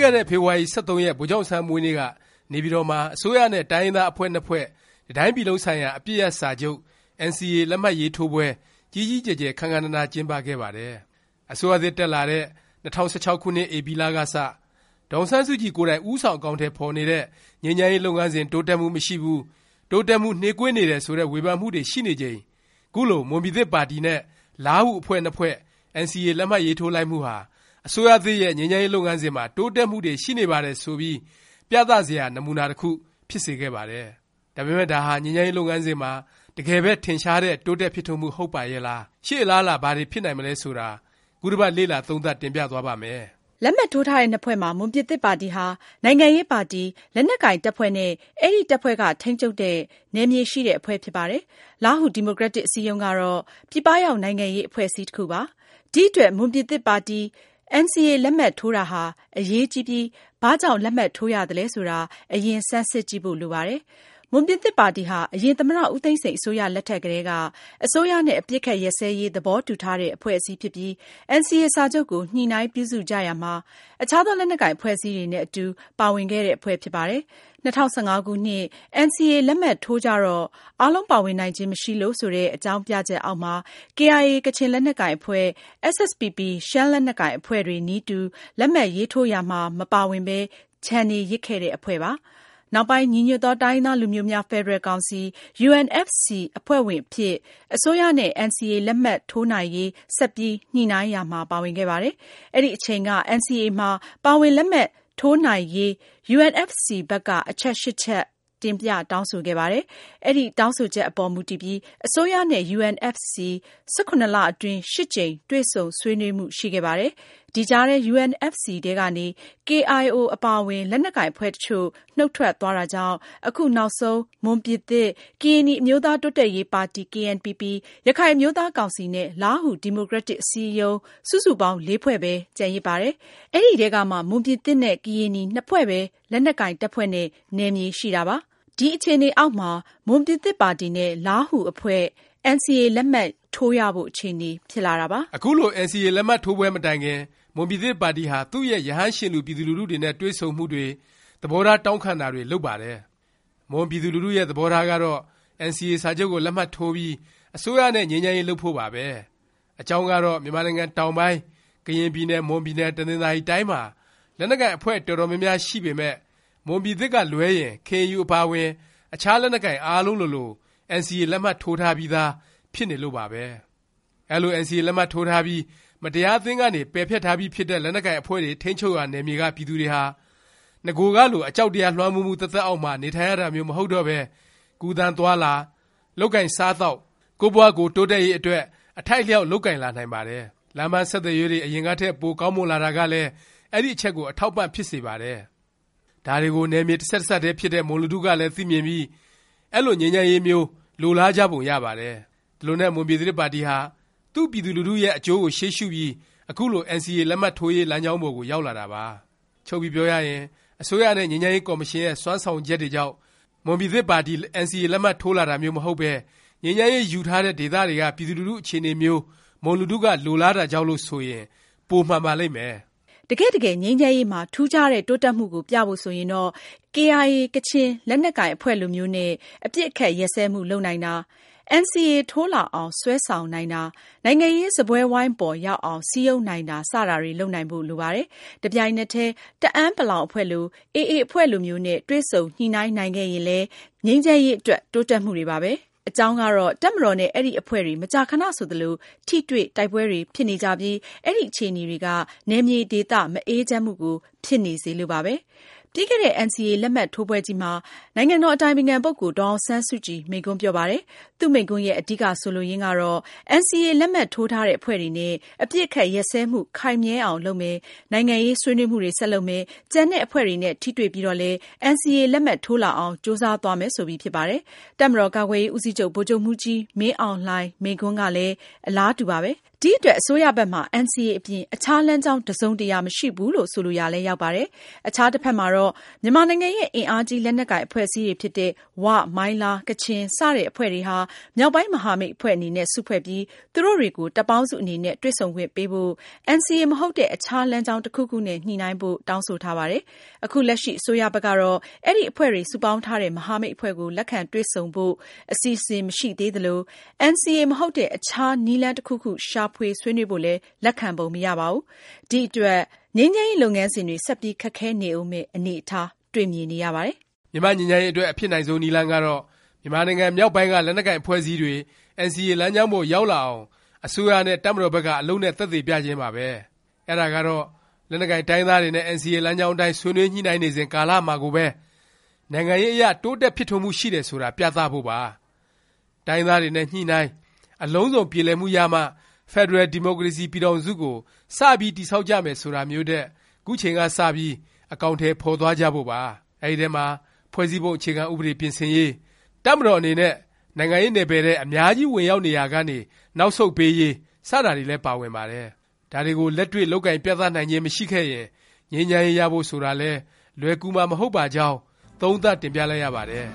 ခဲ့တဲ့ ဖေဖေါ်ဝါရီ ၁၃ ရက် ဗိုလ်ချုပ်အောင်ဆန်းမွေးနေ့က နေပြည်တော်မှာ အစိုးရနဲ့ တိုင်းရင်းသား အဖွဲ့နှစ်ဖွဲ့ တစ်တိုင်းပြည်လုံးဆိုင်ရာ အပစ်ရပ်စာချုပ် NCA လက်မှတ်ရေးထိုးပွဲ ကြီးကြီးကျယ်ကျယ် ခမ်းခမ်းနားနား ကျင်းပခဲ့ပါတယ်။အစိုးရသစ် တက်လာတဲ့ ၂၀၁၆ ခုနှစ် ဧပြီလကစ ဒေါ်အောင်ဆန်းစုကြည် ကိုယ်တိုင် ဦးဆောင် အကောင်အထည် ဖော်နေတဲ့ ငြိမ်းချမ်းရေး လုပ်ငန်းစဉ် တိုးတက်မှု မရှိဘူး၊တိုးတက်မှု နှေးကွေးနေတယ် ဆိုတဲ့ ဝေဖန်မှုတွေ ရှိနေချိန် ခုလို မွန်ပြည်သစ်ပါတီနဲ့ လားဟူ အဖွဲ့နှစ်ဖွဲ့ NCA လက်မှတ်ရေးထိုးလိုက်မှုဟာ အစိုးရသစ်ရဲ့ ငြိမ်းချမ်းရေး လုပ်ငန်းစဉ်မှာ တိုးတက်မှုတွေ ရှိနေပါတယ် ဆိုပြီး ပြသစရာ နမူနာ တစ်ခု ဖြစ်စေခဲ့ပါတယ်။ဒါပေမယ့် ဒါဟာ ငြိမ်းချမ်းရေး လုပ်ငန်းစဉ်မှာ တကယ်ပဲ ထင်ရှားတဲ့ တိုးတက်ဖြစ်ထွန်းမှု ဟုတ်ပါရဲ့လား၊ရှေ့အလားအလာ ဘာတွေ ဖြစ်နိုင်မလဲ ဆိုတာ ခုတစ်ပတ် လေ့လာ သုံးသပ် တင်ပြသွားပါ့မယ်။လက်မှတ်ထိုးထားတဲ့ နှစ်ဖွဲ့မှာ မွန်ပြည်သစ်ပါတီဟာ နိုင်ငံရေးပါတီ၊လက်နက်ကိုင် တပ်ဖွဲ့နဲ့ အဲဒီတပ်ဖွဲ့က ထိန်းချုပ်တဲ့ နယ်မြေရှိတဲ့ အဖွဲ့ဖြစ်ပါတယ်။လားဟူ ဒီမိုကရက်တစ် အစည်းအရုံးကတော့ ပြည်ပရောက် နိုင်ငံရေး အဖွဲ့အစည်း တစ်ခုပါ။ဒီအတွက် မွန်ပြည်သစ်ပါတီ NCA လက်မှတ်ထိုးတာဟာ အရေးကြီးပြီး ဘာကြောင့် လက်မှတ်ထိုးရသလဲဆိုတာ အရင် ဆန်းစစ်ကြည့်ဖို့ လိုပါတယ်။ မွန်ပြည်သစ်ပါတီဟာ အရင်သမ္မတ ဦးသိန်းစိန်အစိုးရလက်ထက်ကတည်းက အစိုးရနဲ့ အပစ်အခတ်ရပ်စဲရေး သဘောတူထားတဲ့ အဖွဲ့အစည်းဖြစ်ပြီး NCA စာချုပ်ကို ညှိနှိုင်းပြုစုကြရာမှာ အခြားသော လက်နက်ကိုင်အဖွဲ့အစည်းတွေနဲ့အတူ ပါဝင်ခဲ့တဲ့ အဖွဲ့ဖြစ်ပါတယ်။၂၀၁၅ ခုနှစ် NCA လက်မှတ်ထိုးကြတော့ အားလုံးပါဝင်နိုင်ခြင်း မရှိလို့ဆိုတဲ့ အကြောင်းပြချက်အောက်မှာ KIA ကချင်လက်နက်ကိုင်အဖွဲ့၊ SSPP ရှမ်းလက်နက်ကိုင်အဖွဲ့တွေနည်းတူ လက်မှတ်ရေးထိုးရာမှာ မပါဝင်ပဲချန်နေရစ်ခဲ့တဲ့ အဖွဲ့ပါ။ နောက်ပိုင်း ညီညွတ်သော တိုင်းရင်းသားလူမျိုးများ ဖက်ဒရယ်ကောင်စီ UNFC အဖွဲ့ဝင်အဖြစ် အစိုးရနဲ့ NCA လက်မှတ်ထိုးနိုင်ရေး ဆက်ပြီး ညှိနှိုင်းရာမှာ ပါဝင်ခဲ့ပါတယ်။အဲဒီအချိန်က NCA မှာ ပါဝင်လက်မှတ်ထိုးနိုင်ရေး UNFC ဘက်က အချက် ချက် တင်ပြတောင်းဆိုခဲ့ပါတယ်။အဲဒီတောင်းဆိုချက်အပေါ် မူတည်ပြီး အစိုးရနဲ့ UNFC ၁၇လအတွင်း ကြိမ် တွေ့ဆုံဆွေးနွေးမှု ရှိခဲ့ပါတယ်။ဒီကြားထဲ UNFC ထဲကနေ KIO အပါအဝင် လက်နက်ကိုင်အဖွဲ့တစ်ချို့နှုတ်ထွက်သွားတာကြောင့် အခုနောက်ဆုံး မွန်ပြည်သစ်၊ကရင်နီအမျိုးသားတိုးတက်ရေးပါတီ KNPP ၊ရခိုင်အမျိုးသားကောင်စီနဲ့ လားဟူ ဒီမိုကရက်တစ်အစည်းအရုံး စုစုပေါင်းဖွဲ့ပဲ ကျန်ရစ်ပါတယ်။အဲဒီထဲကမှ မွန်ပြည်သစ်နဲ့ ကရင်နီ နှစ်ဖွဲ့ပဲ လက်နက်ကိုင်တပ်ဖွဲ့နဲ့ နယ်မြေရှိတာပါ။ဒီအခြေအနေအောက်မှာ မွန်ပြည်သစ်ပါတီနဲ့ လားဟူအဖွဲ့ NCA လက်မှတ်ထိုးရဖို့ အခြေအနေ ဖြစ်လာတာပါ။အခုလို NCA လက်မှတ်ထိုးပွဲ မတိုင်ခင် မွန်ပြည်သစ်ပါတီဟာ သူ့ရဲ့ ရဟန်းရှင်လူ ပြည်သူလူထုတွေနဲ့ တွေ့ဆုံမှုတွေ၊သဘောထား တောင်းခံတာတွေ လုပ်ပါတယ်။မွန်ပြည်သူလူထုရဲ့ သဘောထားကတော့ NCA စာချုပ်ကို လက်မှတ်ထိုးပြီး အစိုးရနဲ့ ငြိမ်းချမ်းရေး လုပ်ဖို့ပါပဲ။အကြောင်းကတော့ မြန်မာနိုင်ငံတောင်ပိုင်း ကရင်ပြည်နယ်၊မွန်ပြည်နယ်၊တနင်္သာရီတိုင်းမှာ လက်နက်ကိုင် အဖွဲ့ တော်တော်များများ ရှိပေမယ့် မွန်ပြည်သစ်ကလွဲရင် KNU အပါအဝင် အခြား လက်နက်ကိုင် အားလုံးလိုလို NCA လက်မှတ်ထိုးထားပြီးသား ဖြစ်နေလို့ပါပဲ။အဲလို NCA လက်မှတ်ထိုးထားပြီး မတရားအသင်းကနေ ပယ်ဖျက်ထားပြီးဖြစ်တဲ့ လက်နက်ကိုင် အဖွဲ့တွေ ထိန်းချုပ်ရာ နယ်မြေက ပြည်သူတွေဟာ နဂိုကလို အကြောက်တရားလွှမ်းမိုးမှု သက်သက်အောက်မှာ နေထိုင်ရတာမျိုး မဟုတ်တော့ပဲ ကူးသန်းသွားလာ၊လုပ်ကိုင်စားသောက်၊ကိုယ့်ဘဝကိုယ် တိုးတက်ရေးအတွက် အထိုက်အလျောက် လုပ်ကိုင်လာနိုင်ပါတယ်။လမ်းပန်းဆက်သွယ်ရေးတွေ အရင်ကထက် ပိုကောင်းမွန်လာတာကလည်း အဲဒီအချက်ကို အထောက်အပံ့ ဖြစ်စေပါတယ်။ဒါတွေကို နယ်မြေ တစ်ဆက်တစ်စပ်တည်းဖြစ်တဲ့ မွန်လူထုကလည်း သိမြင်ပြီး အဲလို ငြိမ်းချမ်းရေးမျိုး လိုလားကြပုံရပါတယ်။ဒီလိုနဲ့ မွန်ပြည်သစ်ပါတီဟာ သူ့ပြည်သူလူထုရဲ့ အကျိုးကို ရှေးရှုပြီး အခုလို NCA လက်မှတ်ထိုးရေး လမ်းကြောင်းပေါ်ကို ရောက်လာတာပါ။ချုပ်ပြီးပြောရရင် အစိုးရနဲ့ ငြိမ်းချမ်းရေး ကော်မရှင်ရဲ့ စွမ်းဆောင်ချက်တွေကြောင့် မွန်ပြည်သစ်ပါတီ NCA လက်မှတ်ထိုးလာတာမျိုး မဟုတ်ပဲ ငြိမ်းချမ်းရေး ယူထားတဲ့ ဒေသတွေက ပြည်သူလူထု အခြေအနေမျိုး မွန်လူထုက လိုလားတာကြောင့်လို့ ဆိုရင် ပိုမှန်ပါလိမ့်မယ်။ တကယ့်တကယ် ငြိမ်းချမ်းရေးမှာ ထူးခြားတဲ့ တိုးတက်မှုကိုပြဖို့ဆိုရင်တော့ KIA ကချင်လက်နက်ကိုင်အဖွဲ့လိုမျိုးနဲ့ အပစ်အခတ်ရပ်စဲမှုလုပ်နိုင်တာ၊ NCA ထိုးလာအောင် ဆွဲဆောင်နိုင်တာ၊နိုင်ငံရေးစားပွဲဝိုင်းပေါ်ရောက်အောင် စည်းရုံးနိုင်တာ စတာတွေလုပ်နိုင်ဖို့ လိုပါတယ်။တစ်ပြိုင်နက်တည်း တအဲန်းပလောင်အဖွဲ့လို၊ AA အဖွဲ့လိုမျိုးနဲ့ တွေ့ဆုံညှိနှိုင်းနိုင်ခဲ့ရင်လည်း ငြိမ်းချမ်းရေးအတွက် တိုးတက်မှုတွေပါပဲ။ အကြောင်းကတော့ တပ်မတော်နဲ့ အဲဒီအဖွဲ့တွေ မကြာခဏဆိုသလို ထိတွေ့၊တိုက်ပွဲတွေ ဖြစ်နေကြပြီး အဲဒီ အခြေအနေတွေက နယ်မြေဒေသ မအေးချမ်းမှုကို ဖြစ်နေစေလို့ပါပဲ။ ပြီးခဲ့တဲ့ NCA လက်မှတ်ထိုးပွဲကြီးမှာ နိုင်ငံတော်အတိုင်ပင်ခံပုဂ္ဂိုလ် ဒေါ်အောင်ဆန်းစုကြည် မိန့်ခွန်းပြောပါတယ်။သူ့မိန့်ခွန်းရဲ့ အဓိက ဆိုလိုရင်းကတော့ NCA လက်မှတ်ထိုးထားတဲ့ အဖွဲ့တွေနဲ့ အပစ်အခတ်ရပ်စဲမှု ခိုင်မြဲအောင်လုပ်မယ်၊နိုင်ငံရေးဆွေးနွေးမှုတွေ ဆက်လုပ်မယ်၊ကျန်တဲ့အဖွဲ့တွေနဲ့ ထိတွေ့ပြီးတော့လည်း NCA လက်မှတ်ထိုးလာအောင် ကြိုးစားသွားမယ်ဆိုပြီး ဖြစ်ပါတယ်။တပ်မတော်ကာကွယ်ရေးဦးစီးချုပ် ဗိုလ်ချုပ်မှူးကြီး မင်းအောင်လှိုင် မိန့်ခွန်းကလည်း အလားတူပါပဲ ဒီအတွက် အစိုးရဘက်မှာ NCA အပြင် အခြားလမ်းကြောင်း တစ်စုံတစ်ရာ မရှိဘူးလို့ ဆိုလိုရာလည်း ရောက်ပါတယ်။အခြားတစ်ဖက်မှာတော့ မြန်မာနိုင်ငံရဲ့ အင်အားကြီး လက်နက်ကိုင် အဖွဲ့အစည်းတွေဖြစ်တဲ့ ဝ၊မိုင်းလား၊ကချင် စတဲ့ အဖွဲ့တွေဟာ မြောက်ပိုင်းမဟာမိတ်အဖွဲ့အနေနဲ့ စုဖွဲ့ပြီး သူတို့တွေကို တပ်ပေါင်းစုအနေနဲ့ တွေ့ဆုံခွင့်ပေးဖို့၊ NCA မဟုတ်တဲ့ အခြားလမ်းကြောင်းတစ်ခုခုနဲ့ ညှိနှိုင်းဖို့ တောင်းဆိုထားပါတယ်။အခုလက်ရှိ အစိုးရဘက်ကတော့ အဲဒီအဖွဲ့တွေ စုပေါင်းထားတဲ့ မဟာမိတ်အဖွဲ့ကို လက်ခံတွေ့ဆုံဖို့ အစီအစဉ် မရှိသေးသလို၊ NCA မဟုတ်တဲ့ အခြားနည်းလမ်းတစ်ခုခု ရှာဖွေဆွေးနွေးဖို့လည်း လက်ခံပုံမရပါဘူး။ဒီအတွက် ငြိမ်းချမ်းရေးလုပ်ငန်းစဉ်တွေ ဆက်ပြီး ခက်ခဲနေဦးမယ့် အနေအထား တွေ့မြင်နေရပါတယ်။မြန်မာ့ငြိမ်းချမ်းရေးအတွက် အဖြစ်နိုင်ဆုံးနည်းလမ်းကတော့ မြန်မာနိုင်ငံမြောက်ပိုင်းက လက်နက်ကိုင် အဖွဲ့အစည်းတွေ NCA လမ်းကြောင်းပေါ် ရောက်လာအောင် အစိုးရနဲ့ တပ်မတော်ဘက်က အလုပ်နဲ့ သက်သေပြခြင်းပါပဲ။အဲဒါကတော့ လက်နက်ကိုင် တိုင်းရင်းသားတွေနဲ့ NCA လမ်းကြောင်းအတိုင်း ဆွေးနွေးညှိနှိုင်းနေစဉ် ကာလမှာကိုပဲ နိုင်ငံရေးအရ တိုးတက်ဖြစ်ထွန်းမှု ရှိတယ် ဆိုတာ ပြသဖို့ပါ။တိုင်းရင်းသားတွေနဲ့ ညှိနှိုင်း၊အလုံးစုံ ပြေလည်မှုရမှ ဖက်ဒရယ် ဒီမိုကရေစီ ပြည်ထောင်စုကို စပြီး တည်ဆောက်ကြမယ် ဆိုတာမျိုးထက် ခုချိန်ကစပြီး အကောင်အထည် ဖော်သွားကြဖို့ပါ။အဲဒီထဲမှာ ဖွဲ့စည်းပုံ အခြေခံ ဥပဒေ ပြင်ဆင်ရေး၊တပ်မတော် အနေနဲ့ နိုင်ငံရေးနယ်ပယ်ထဲ အများကြီး ဝင်ရောက်နေရာကနေ နောက်ဆုတ်ပေးရေး စတာတွေလည်း ပါဝင်ပါတယ်။ဒါတွေကို လက်တွေ့ လုပ်ကိုင်ပြသနိုင်ခြင်း မရှိခဲ့ရင် ငြိမ်းချမ်းရေး ရဖို့ ဆိုတာလည်း လွယ်ကူမှာ မဟုတ်ပါကြောင်း သုံးသပ်တင်ပြလိုက်ရပါတယ်